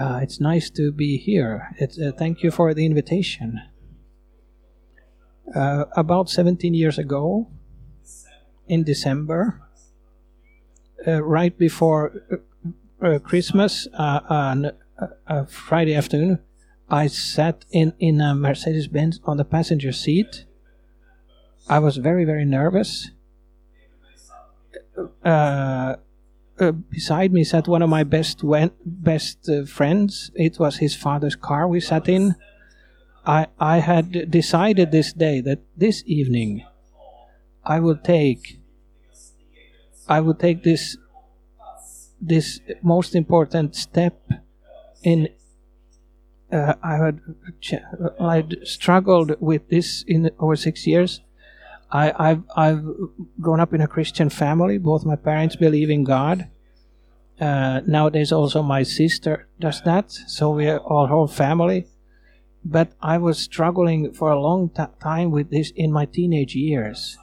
Uh, it's nice to be here. Uh, thank you for the invitation. Uh, about 17 years ago, in December, uh, right before uh, uh, Christmas, on a Friday afternoon, I sat in, in a Mercedes Benz on the passenger seat. I was very, very nervous. Uh, beside me sat one of my best best uh, friends. It was his father's car we sat in. I I had decided this day that this evening I will take I will take this this most important step in uh, I had I'd struggled with this in over six years. I, I've I've grown up in a Christian family. Both my parents believe in God. Uh, nowadays, also my sister does that. So we are our whole family. But I was struggling for a long time with this in my teenage years.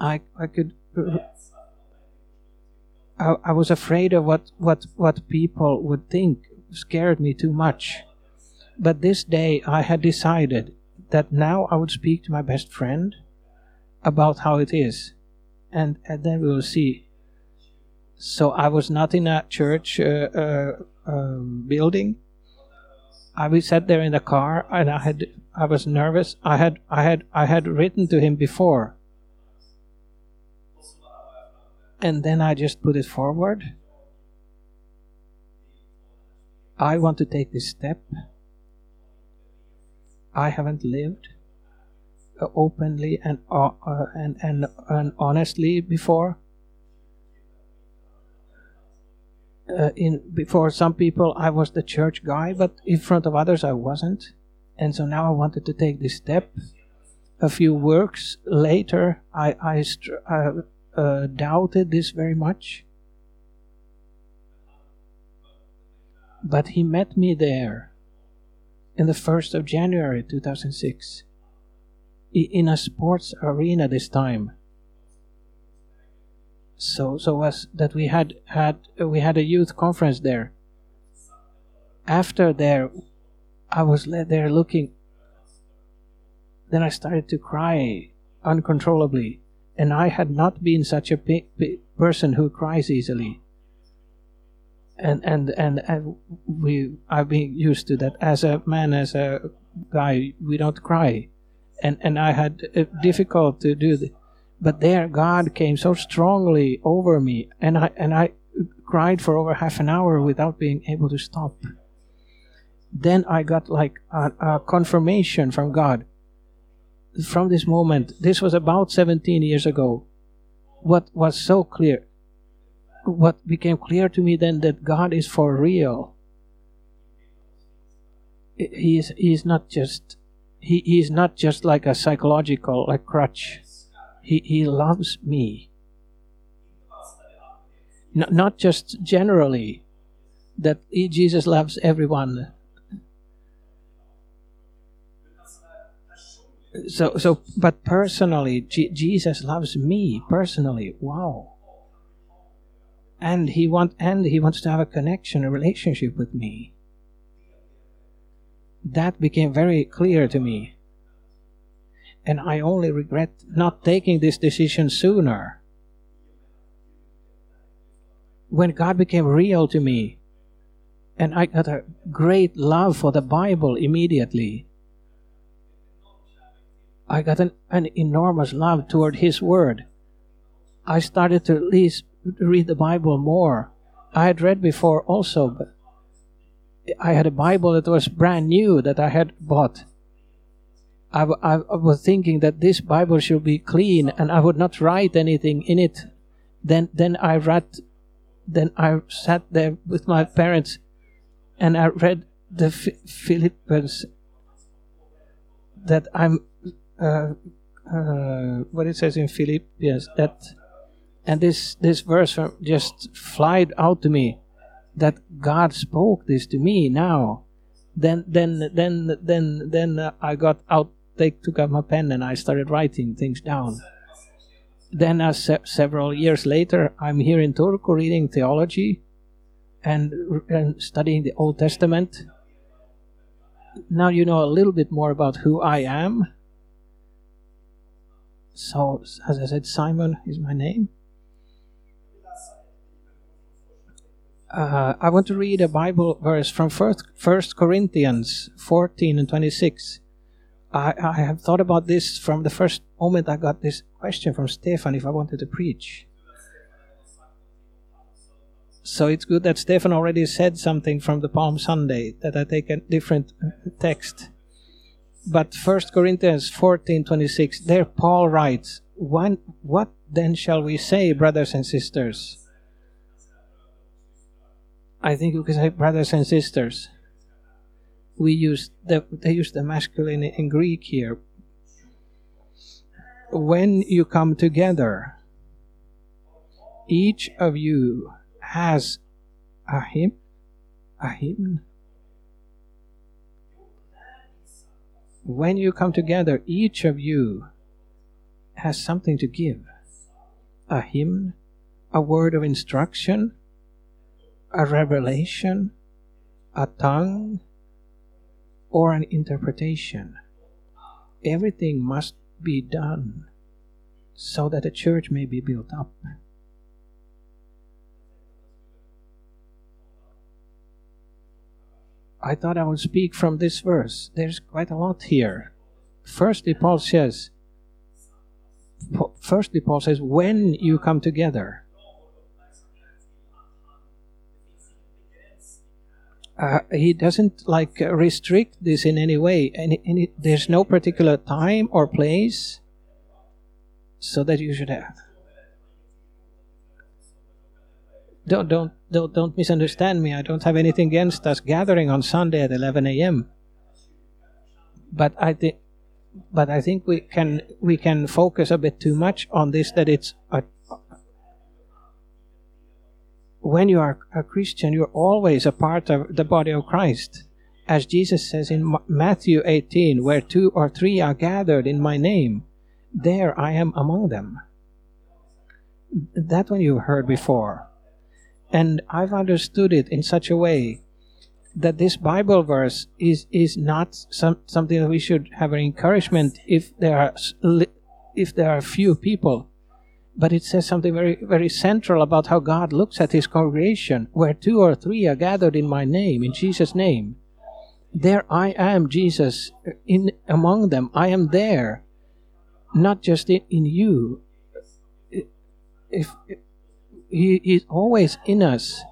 I I could. I, I was afraid of what, what, what people would think scared me too much. But this day I had decided that now I would speak to my best friend about how it is. And, and then we will see. So I was not in a church uh, uh, um, building. I we sat there in the car and I had I was nervous. I had I had I had written to him before. And then I just put it forward I want to take this step. I haven't lived uh, openly and, uh, uh, and, and, and honestly before. Uh, in before some people I was the church guy, but in front of others I wasn't, and so now I wanted to take this step. A few works later, I I uh, uh, doubted this very much, But he met me there in the 1st of January 2006 in a sports arena this time. So so was that we had had we had a youth conference there. After there, I was there looking. Then I started to cry uncontrollably, and I had not been such a person who cries easily and and and, and we I've been used to that as a man as a guy we don't cry and and I had uh, difficult to do that but there God came so strongly over me and I and I cried for over half an hour without being able to stop then I got like a, a confirmation from God from this moment this was about 17 years ago what was so clear what became clear to me then that God is for real. He is, he is not just he, he is not just like a psychological like crutch. He he loves me. N- not just generally that Jesus loves everyone. So so but personally G- Jesus loves me personally. Wow and he want and he wants to have a connection a relationship with me that became very clear to me and i only regret not taking this decision sooner when god became real to me and i got a great love for the bible immediately i got an, an enormous love toward his word i started to at least read the Bible more. I had read before also, but I had a Bible that was brand new that I had bought. I, I, was thinking that this Bible should be clean and I would not write anything in it. Then, then I read, then I sat there with my parents and I read the Philippians that I'm, uh, uh, what it says in Philippians that and this this verse just flied out to me that God spoke this to me now. Then then then then then uh, I got out, take took out my pen and I started writing things down. Then, uh, se- several years later, I'm here in Turku reading theology, and, and studying the Old Testament. Now you know a little bit more about who I am. So, as I said, Simon is my name. Uh, I want to read a Bible verse from First, First Corinthians 14 and 26. I, I have thought about this from the first moment I got this question from Stefan if I wanted to preach. So it's good that Stefan already said something from the Palm Sunday that I take a different text. But First Corinthians 14:26 there Paul writes, when, "What then shall we say, brothers and sisters?" I think you can say brothers and sisters. We use the they use the masculine in Greek here. When you come together, each of you has a hymn, a hymn. When you come together, each of you has something to give a hymn, a word of instruction, a revelation, a tongue, or an interpretation. Everything must be done so that the church may be built up. I thought I would speak from this verse. There's quite a lot here. Firstly, Paul says, firstly, Paul says, when you come together, uh, he doesn't like restrict this in any way. Any, there's no particular time or place so that you should have. Don't don't don't don't misunderstand me. I don't have anything against us gathering on Sunday at 11 a.m. But I think, but I think we can we can focus a bit too much on this. That it's a, when you are a Christian, you're always a part of the body of Christ. As Jesus says in Matthew 18, where two or three are gathered in my name, there I am among them. That one you've heard before. And I've understood it in such a way that this Bible verse is, is not some, something that we should have an encouragement if there are if there are few people but it says something very very central about how God looks at his congregation where two or three are gathered in my name in Jesus name. There I am Jesus in among them. I am there not just in, in you. If, if he is always in us.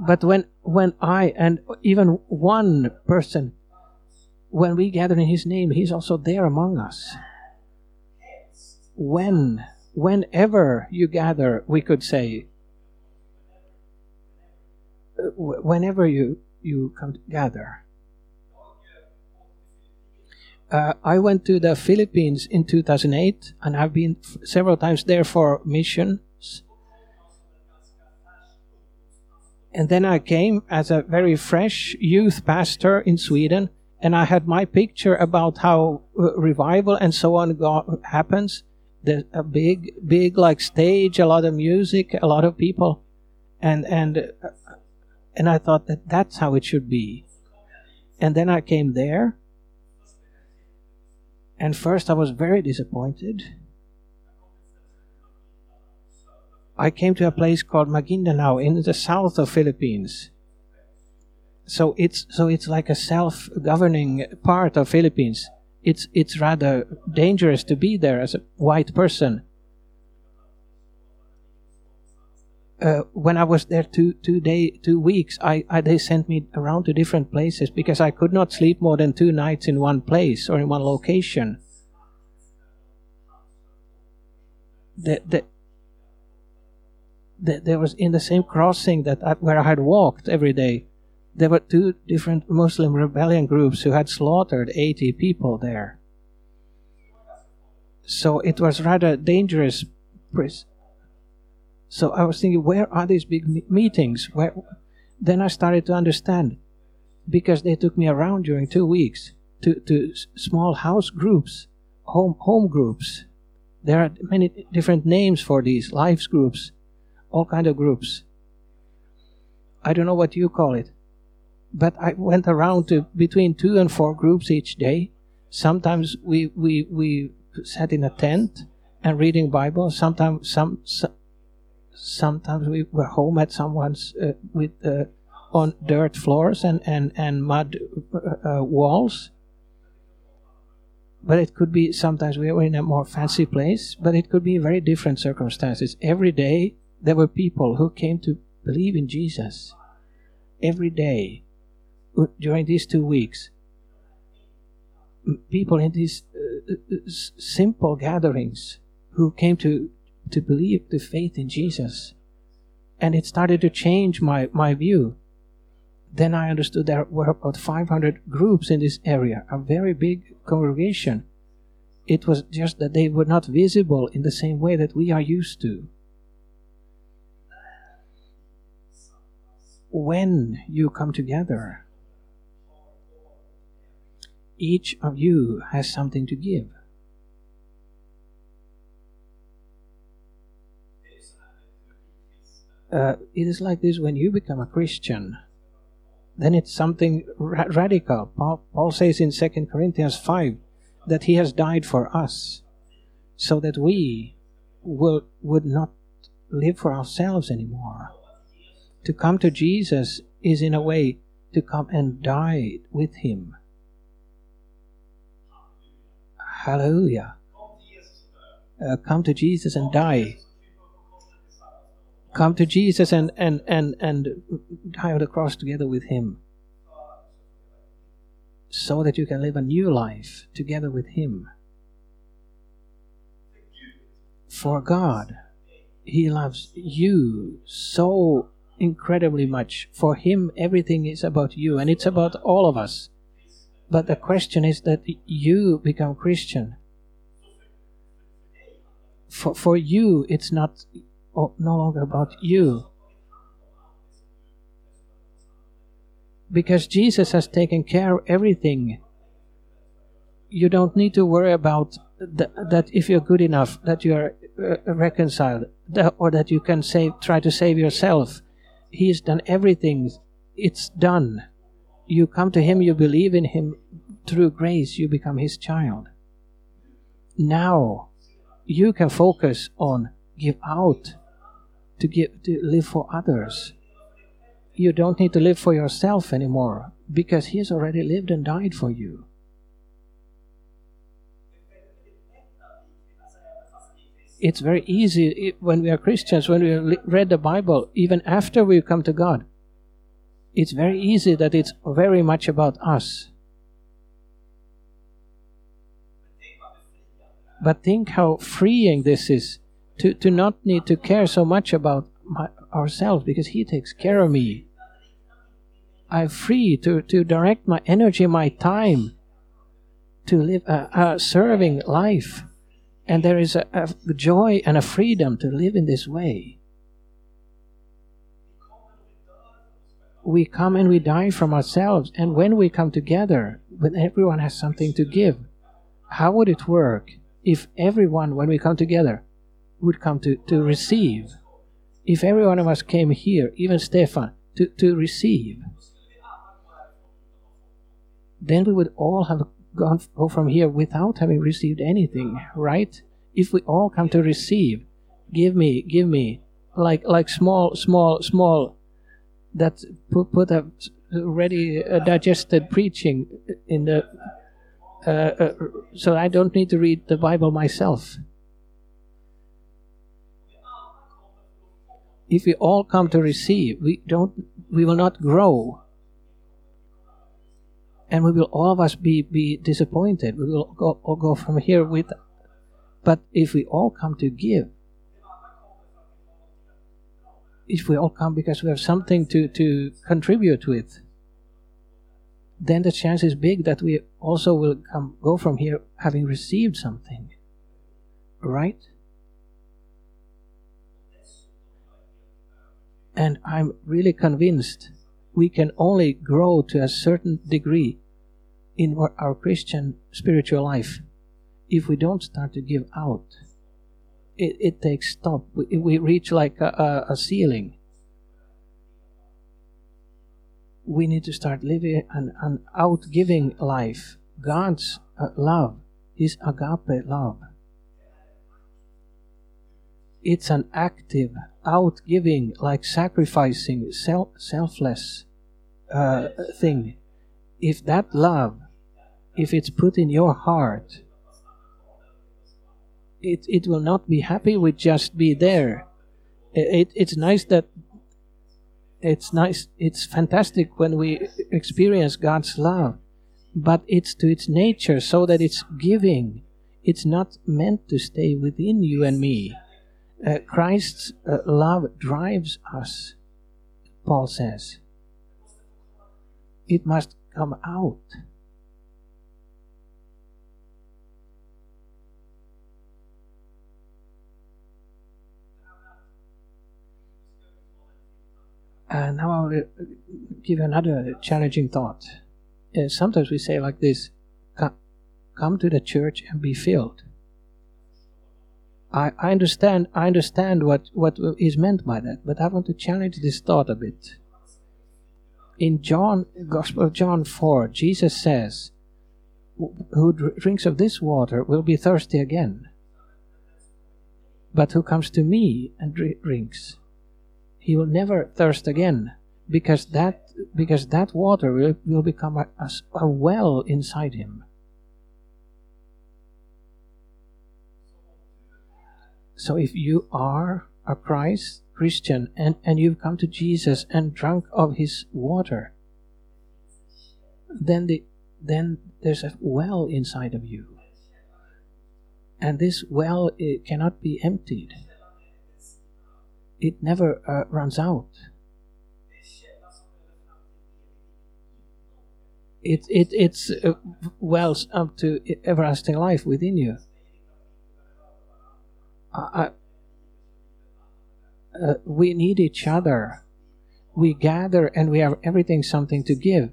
But when when I and even one person when we gather in his name he's also there among us when, whenever you gather, we could say, uh, whenever you, you come gather. Uh, I went to the Philippines in 2008 and I've been several times there for missions. And then I came as a very fresh youth pastor in Sweden and I had my picture about how uh, revival and so on go- happens a big big like stage a lot of music a lot of people. And and uh, and i thought that that's how it should be. And then i came there. And first i was very disappointed. I came to a place called maguindanao in the south of philippines. So it's so it's like a self-governing part of philippines it's it's rather dangerous to be there as a white person. Uh, when I was there two two day two weeks, I, I they sent me around to different places because I could not sleep more than two nights in one place or in one location. The, the, the, there was in the same crossing that I, where I had walked every day there were two different Muslim rebellion groups who had slaughtered 80 people there. So it was rather dangerous. So I was thinking, where are these big meetings? Where? Then I started to understand, because they took me around during two weeks to, to small house groups, home home groups. There are many different names for these lives groups, all kind of groups I don't know what you call it, but I went around to between two and four groups each day. Sometimes we we we sat in a tent and reading Bible. Sometimes some, some sometimes we were home at someone's uh, with uh, on dirt floors and and and mud uh, uh walls. But it could be sometimes we were in a more fancy place, but it could be very different circumstances. Every day there were people who came to believe in Jesus. Every day during these two weeks, people in these uh, uh simple gatherings who came to to believe the faith in Jesus. And it started to change my, my view. Then I understood there were about 500 groups in this area, a very big congregation. It was just that they were not visible in the same way that we are used to. When you come together, each of you has something to give. uh, it is like this when you become a Christian. Then it's something ra- radical. Paul, Paul says in 2 Corinthians 5 that he has died for us so that we will, would not live for ourselves anymore. To come to Jesus is, in a way, to come and die with him. Hallelujah. Uh, come to Jesus and die come to Jesus and and and and die on the cross together with Him, so that you can live a new life together with Him. For God, He loves you so incredibly much. For Him, everything is about you, and it's about all of us. But the question is that you become Christian. For, for you, it's not no longer about you. Because Jesus has taken care of everything. You don't need to worry about th- that if you're good enough, that you are uh, reconciled, that, or that you can save, try to save yourself. He's done everything. It's done. You come to Him, you believe in Him through grace, you become His child. Now, you can focus on give out to give to live for others. You don't need to live for yourself anymore because he has already lived and died for you. It's very easy when we are Christians, when we read the Bible, even after we come to God. It's very easy that it's very much about us. But think how freeing this is to, to not need to care so much about my, ourselves because He takes care of me. I'm free to, to direct my energy, my time to live a, a serving life. And there is a, a joy and a freedom to live in this way. We come and we die from ourselves, and when we come together, when everyone has something to give, how would it work if everyone, when we come together, would come to, to receive. If every one of us came here, even Stefan, to, to receive, then we would all have gone go from here without having received anything, right? If we all come to receive, give me, give me, like like small, small, small, that put put a ready uh, digested preaching in the, uh, uh, so I don't need to read the Bible myself. if we all come to receive, we don't we will not grow. And we will all of us be, be disappointed. We will go, all go from here with but if we all come to give, if we all come because we have something to, to contribute with, then the chance is big that we also will come go from here having received something. Right? And I'm really convinced we can only grow to a certain degree in our Christian spiritual life if we don't start to give out. It, it takes stop. We, we reach like a, a, ceiling. we need to start living an, an outgiving life. God's uh, love, His agape love. It's an active, outgiving, like sacrificing, self, selfless uh, thing. If that love, if it's put in your heart, it, it will not be happy with just be there. It, it's nice that it's nice, it's fantastic when we experience God's love, but it's to its nature so that it's giving. It's not meant to stay within you and me. Uh, Christ's uh, love drives us, Paul says. It must come out. And now I'll uh, give another challenging thought. Uh, sometimes we say like this come to the church and be filled. I, I understand I understand what, what is meant by that, but I want to challenge this thought a bit. In John Gospel of John 4, Jesus says, Who drinks of this water will be thirsty again. But who comes to me and drinks he will never thirst again because that because that water will, will become a, a, a well inside him. So if you are a christ christian and, and you've come to jesus and drunk of his water then the then there's a well inside of you. And this well it cannot be emptied it never uh, runs out. It, it, it's uh, wells up to everlasting life within you. Uh, we need each other. We gather and we have everything something to give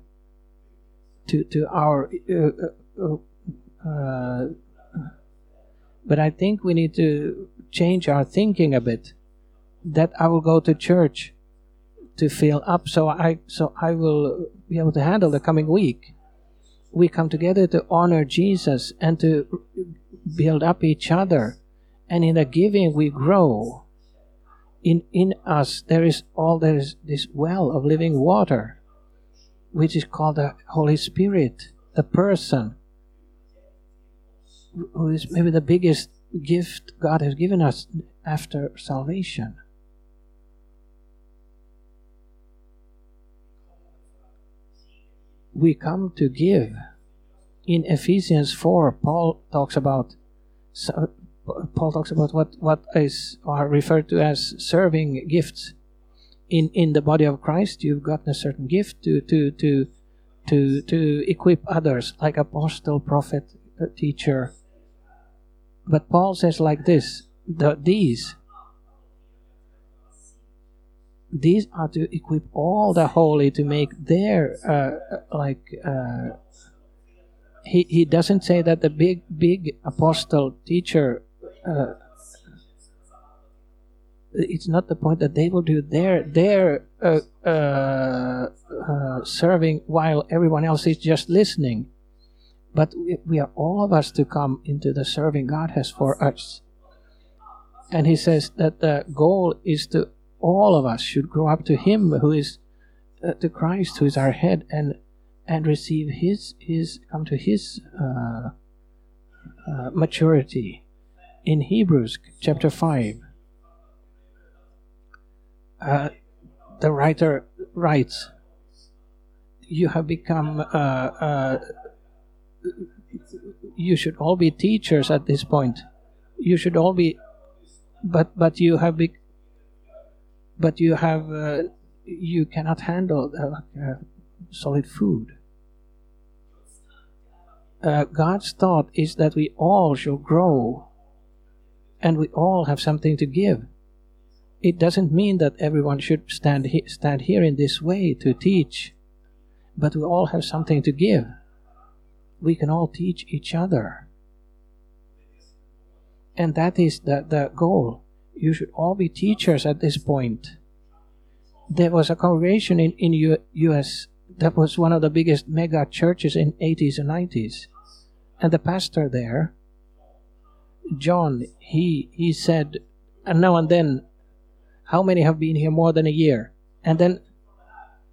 to, to our. Uh, uh, uh, but I think we need to change our thinking a bit that I will go to church to fill up so I so I will be able to handle the coming week. We come together to honor Jesus and to build up each other. And in the giving we grow. In in us there is all there is this well of living water, which is called the Holy Spirit, the person who is maybe the biggest gift God has given us after salvation. We come to give. In Ephesians 4, Paul talks about so, Paul talks about what, what is are referred to as serving gifts. In in the body of Christ, you've gotten a certain gift to to to to to equip others, like a apostle, prophet, uh, teacher. But Paul says like this: the, these these are to equip all the holy to make their uh, like uh, he he doesn't say that the big big apostle teacher uh, it's not the point that they will do their their uh, uh, uh, serving while everyone else is just listening. But we, we are all of us to come into the serving God has for us. And he says that the goal is to all of us should grow up to Him who is uh, to Christ, who is our head, and and receive His His come to His uh, uh, maturity. In Hebrews chapter five, uh, the writer writes, "You have become." Uh, uh, you should all be teachers at this point. You should all be, but but you have be, but you have uh, you cannot handle uh, solid food. Uh, God's thought is that we all shall grow and we all have something to give. It doesn't mean that everyone should stand, he- stand here in this way to teach, but we all have something to give. We can all teach each other. And that is the, the goal you should all be teachers at this point. There was a congregation in, in U- US that was one of the biggest mega churches in 80s and 90s. And the pastor there, John, he he said, and now and then, how many have been here more than a year? And then,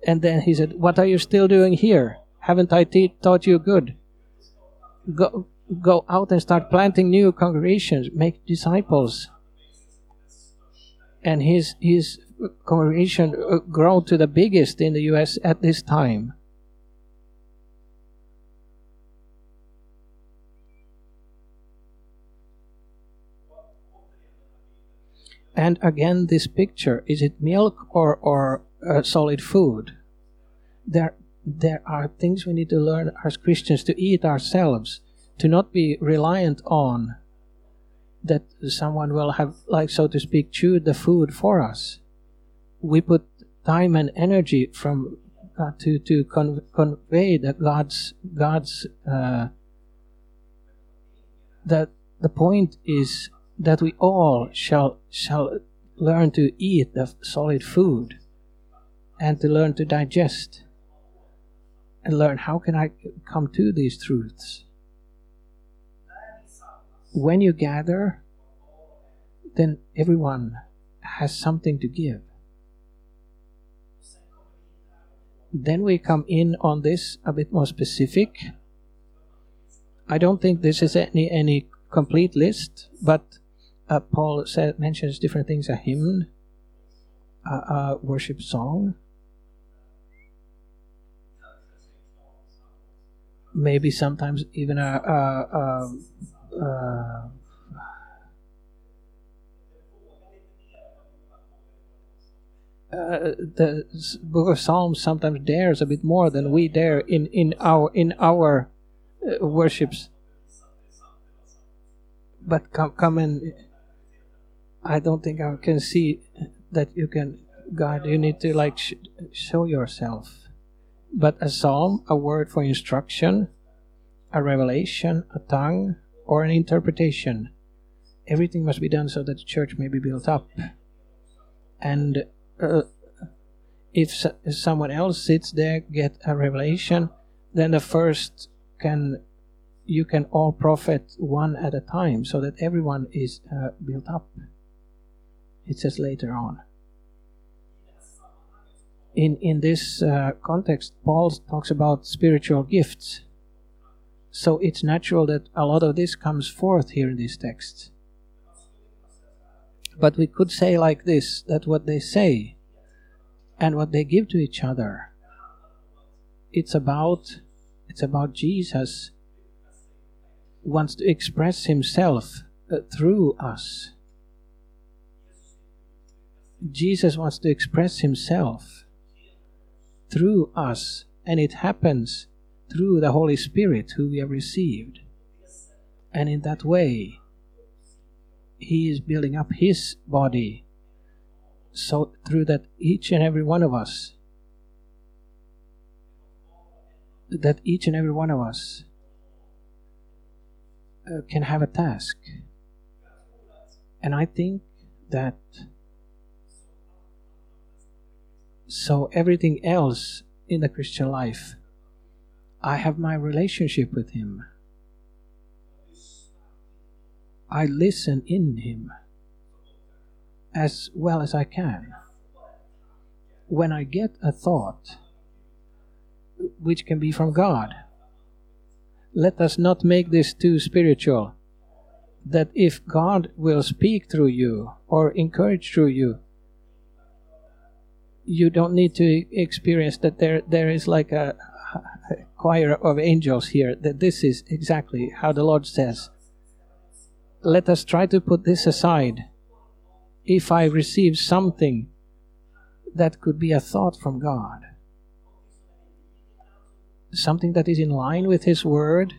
and then he said, "What are you still doing here? Haven't I taught you good? Go go out and start planting new congregations, make disciples." And his his congregation uh, grown to the biggest in the U.S. at this time. And again, this picture is it milk or, or uh, solid food? There, there are things we need to learn as Christians to eat ourselves, to not be reliant on that someone will have, like so to speak, chewed the food for us. We put time and energy from God to to con- convey that God's God's uh, that the point is that we all shall shall learn to eat the solid food and to learn to digest and learn how can I come to these truths. When you gather, then everyone has something to give. Then we come in on this a bit more specific. I don't think this is any any complete list, but uh, Paul said, mentions different things a hymn, a, a worship song, maybe sometimes even a, a, a, a Uh, the book of psalms sometimes dares a bit more than we dare in, in our in our uh, worships but come come and I don't think I can see that you can, God, you need to like sh- show yourself. But a psalm, a word for instruction, a revelation, a tongue, or an interpretation, everything must be done so that the church may be built up. And uh, if, if someone else sits there, get a revelation, then the first can you can all profit one at a time so that everyone is uh, built up it says later on. In, in this uh, context, Paul talks about spiritual gifts. So it's natural that a lot of this comes forth here in these texts. But we could say like this that what they say and what they give to each other, it's about it's about Jesus wants to express himself uh, through us. Jesus wants to express himself through us, and it happens through the Holy Spirit who we have received. And in that way, he is building up his body so through that each and every one of us that each and every one of us uh, can have a task and i think that So, everything else in the Christian life, I have my relationship with Him. I listen in Him as well as I can. When I get a thought, which can be from God, let us not make this too spiritual. That if God will speak through you or encourage through you, you don't need to experience that there there is like a, a choir of angels here that this is exactly how the lord says let us try to put this aside. If i receive something that could be a thought from god something that is in line with his word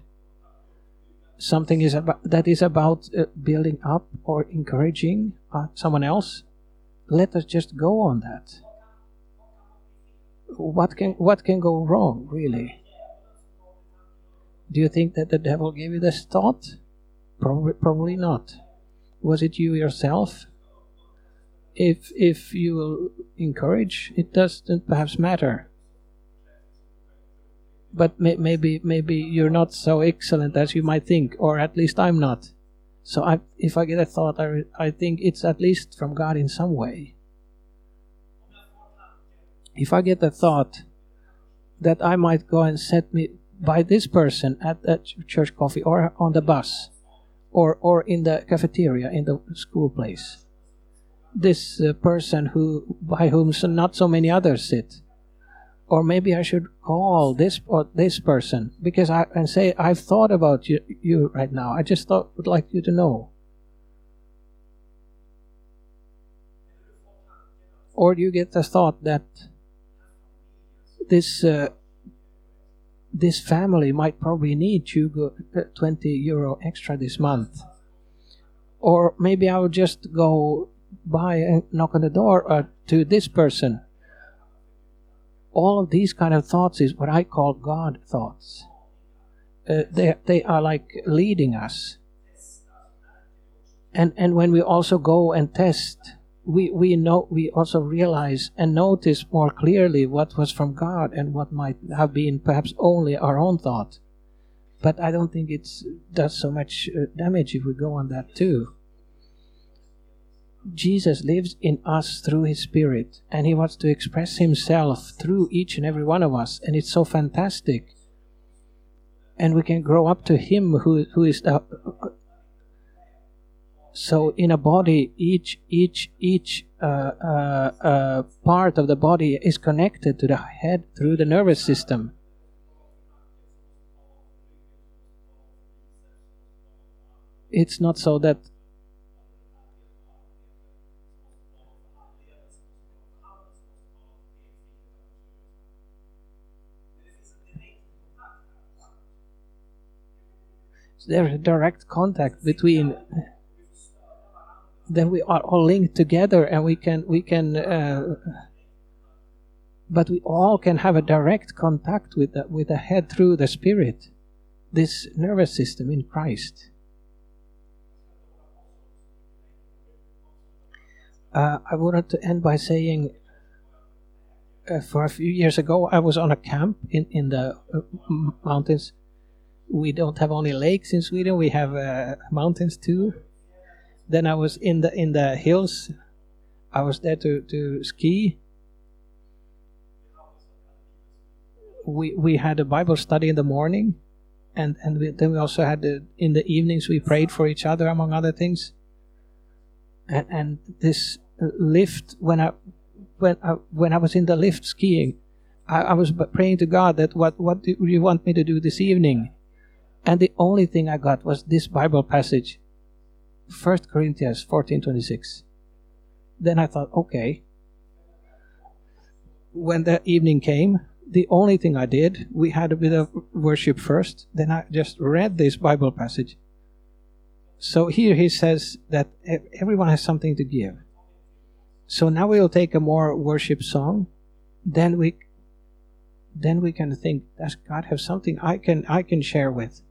something is about, that is about uh, building up or encouraging uh, someone else let us just go on that. What can what can go wrong really do you think that the devil gave you this thought probably probably not was it you yourself if if you will encourage it doesn't perhaps matter but may, maybe maybe you're not so excellent as you might think, or at least I'm not. So I, if I get a thought, I, I think it's at least from God in some way. If I get a thought that I might go and set me by this person at the church coffee or on the bus or, or in the cafeteria in the school place, this uh, person who by whom so not so many others sit, or maybe I should call this or this person because I and say I've thought about you, you right now. I just thought would like you to know. Or do you get the thought that this uh, this family might probably need you uh, 20 euro extra this month? Or maybe I'll just go by and knock on the door uh, to this person all of these kind of thoughts is what I call God thoughts. Uh, they they are like leading us. And and when we also go and test, we we know we also realize and notice more clearly what was from God and what might have been perhaps only our own thought. But I don't think it does so much uh, damage if we go on that too. Jesus lives in us through His Spirit, and He wants to express Himself through each and every one of us, and it's so fantastic. And we can grow up to Him who, who is the. So in a body, each each each uh, uh, uh, part of the body is connected to the head through the nervous system. It's not so that there's a direct contact between then we are all linked together and we can we can uh, but we all can have a direct contact with the, with the head through the spirit this nervous system in christ uh, i wanted to end by saying uh, for a few years ago i was on a camp in, in the uh, mountains we don't have only lakes in Sweden; we have uh, mountains too. Then I was in the in the hills. I was there to to ski. We we had a Bible study in the morning, and and we, then we also had the, in the evenings we prayed for each other among other things. And and this lift when I when I when I was in the lift skiing, I, I was praying to God that what what do you want me to do this evening? And the only thing I got was this Bible passage, 1 Corinthians 14:26. Then I thought, okay. When the evening came, the only thing I did, we had a bit of worship first, then I just read this Bible passage. So here he says that everyone has something to give. So now we'll take a more worship song, then we then we can think, does God have something I can I can share with?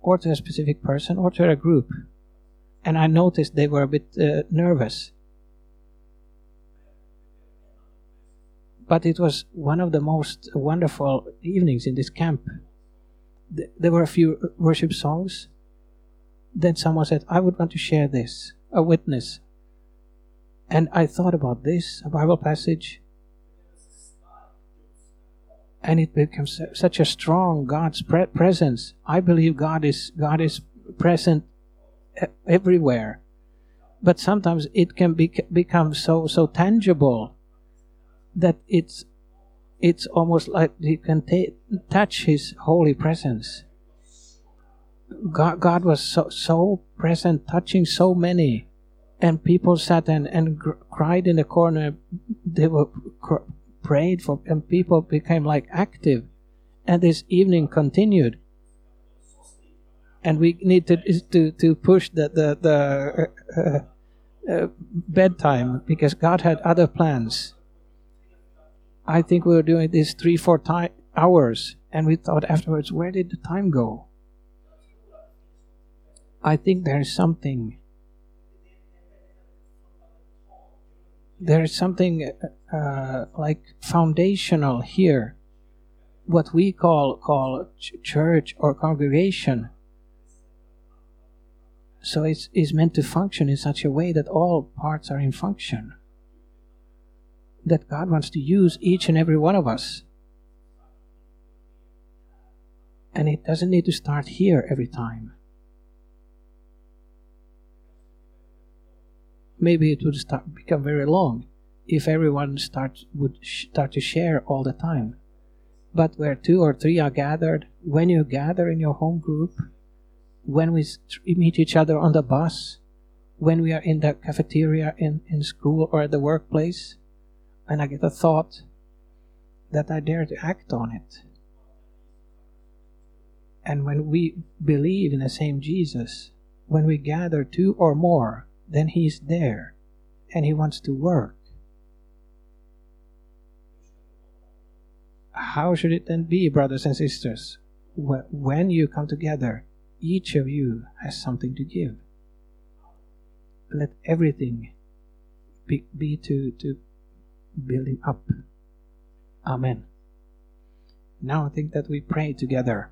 or to a specific person or to a group. And I noticed they were a bit uh, nervous. But it was one of the most wonderful evenings in this camp. There were a few worship songs. Then someone said, I would want to share this, a witness. And I thought about this, a Bible passage, and it becomes such a strong God's pre- presence. I believe God is God is present everywhere, but sometimes it can be, become so so tangible that it's it's almost like you can touch His holy presence. God, God was so so present, touching so many, and people sat and and cried in the corner. They were prayed for, and people became like active. And this evening continued. And we need to to, to push the the, the uh, uh, uh, bedtime because God had other plans. I think we were doing this three four hours, and we thought afterwards, where did the time go? I think there's something there is something uh, like foundational here what we call call ch- church or congregation. So it's, it's meant to function in such a way that all parts are in function. That God wants to use each and every one of us. And it doesn't need to start here every time. Maybe it would start become very long if everyone start would start to share all the time. But where two or three are gathered, when you gather in your home group, when we meet each other on the bus, when we are in the cafeteria in, in school or at the workplace, and I get a thought that I dare to act on it. And when we believe in the same Jesus, when we gather two or more, then He's there and He wants to work. How should it then be, brothers and sisters? When you come together, each of you has something to give. Let everything be, be to, to building up. Amen. Now I think that we pray together.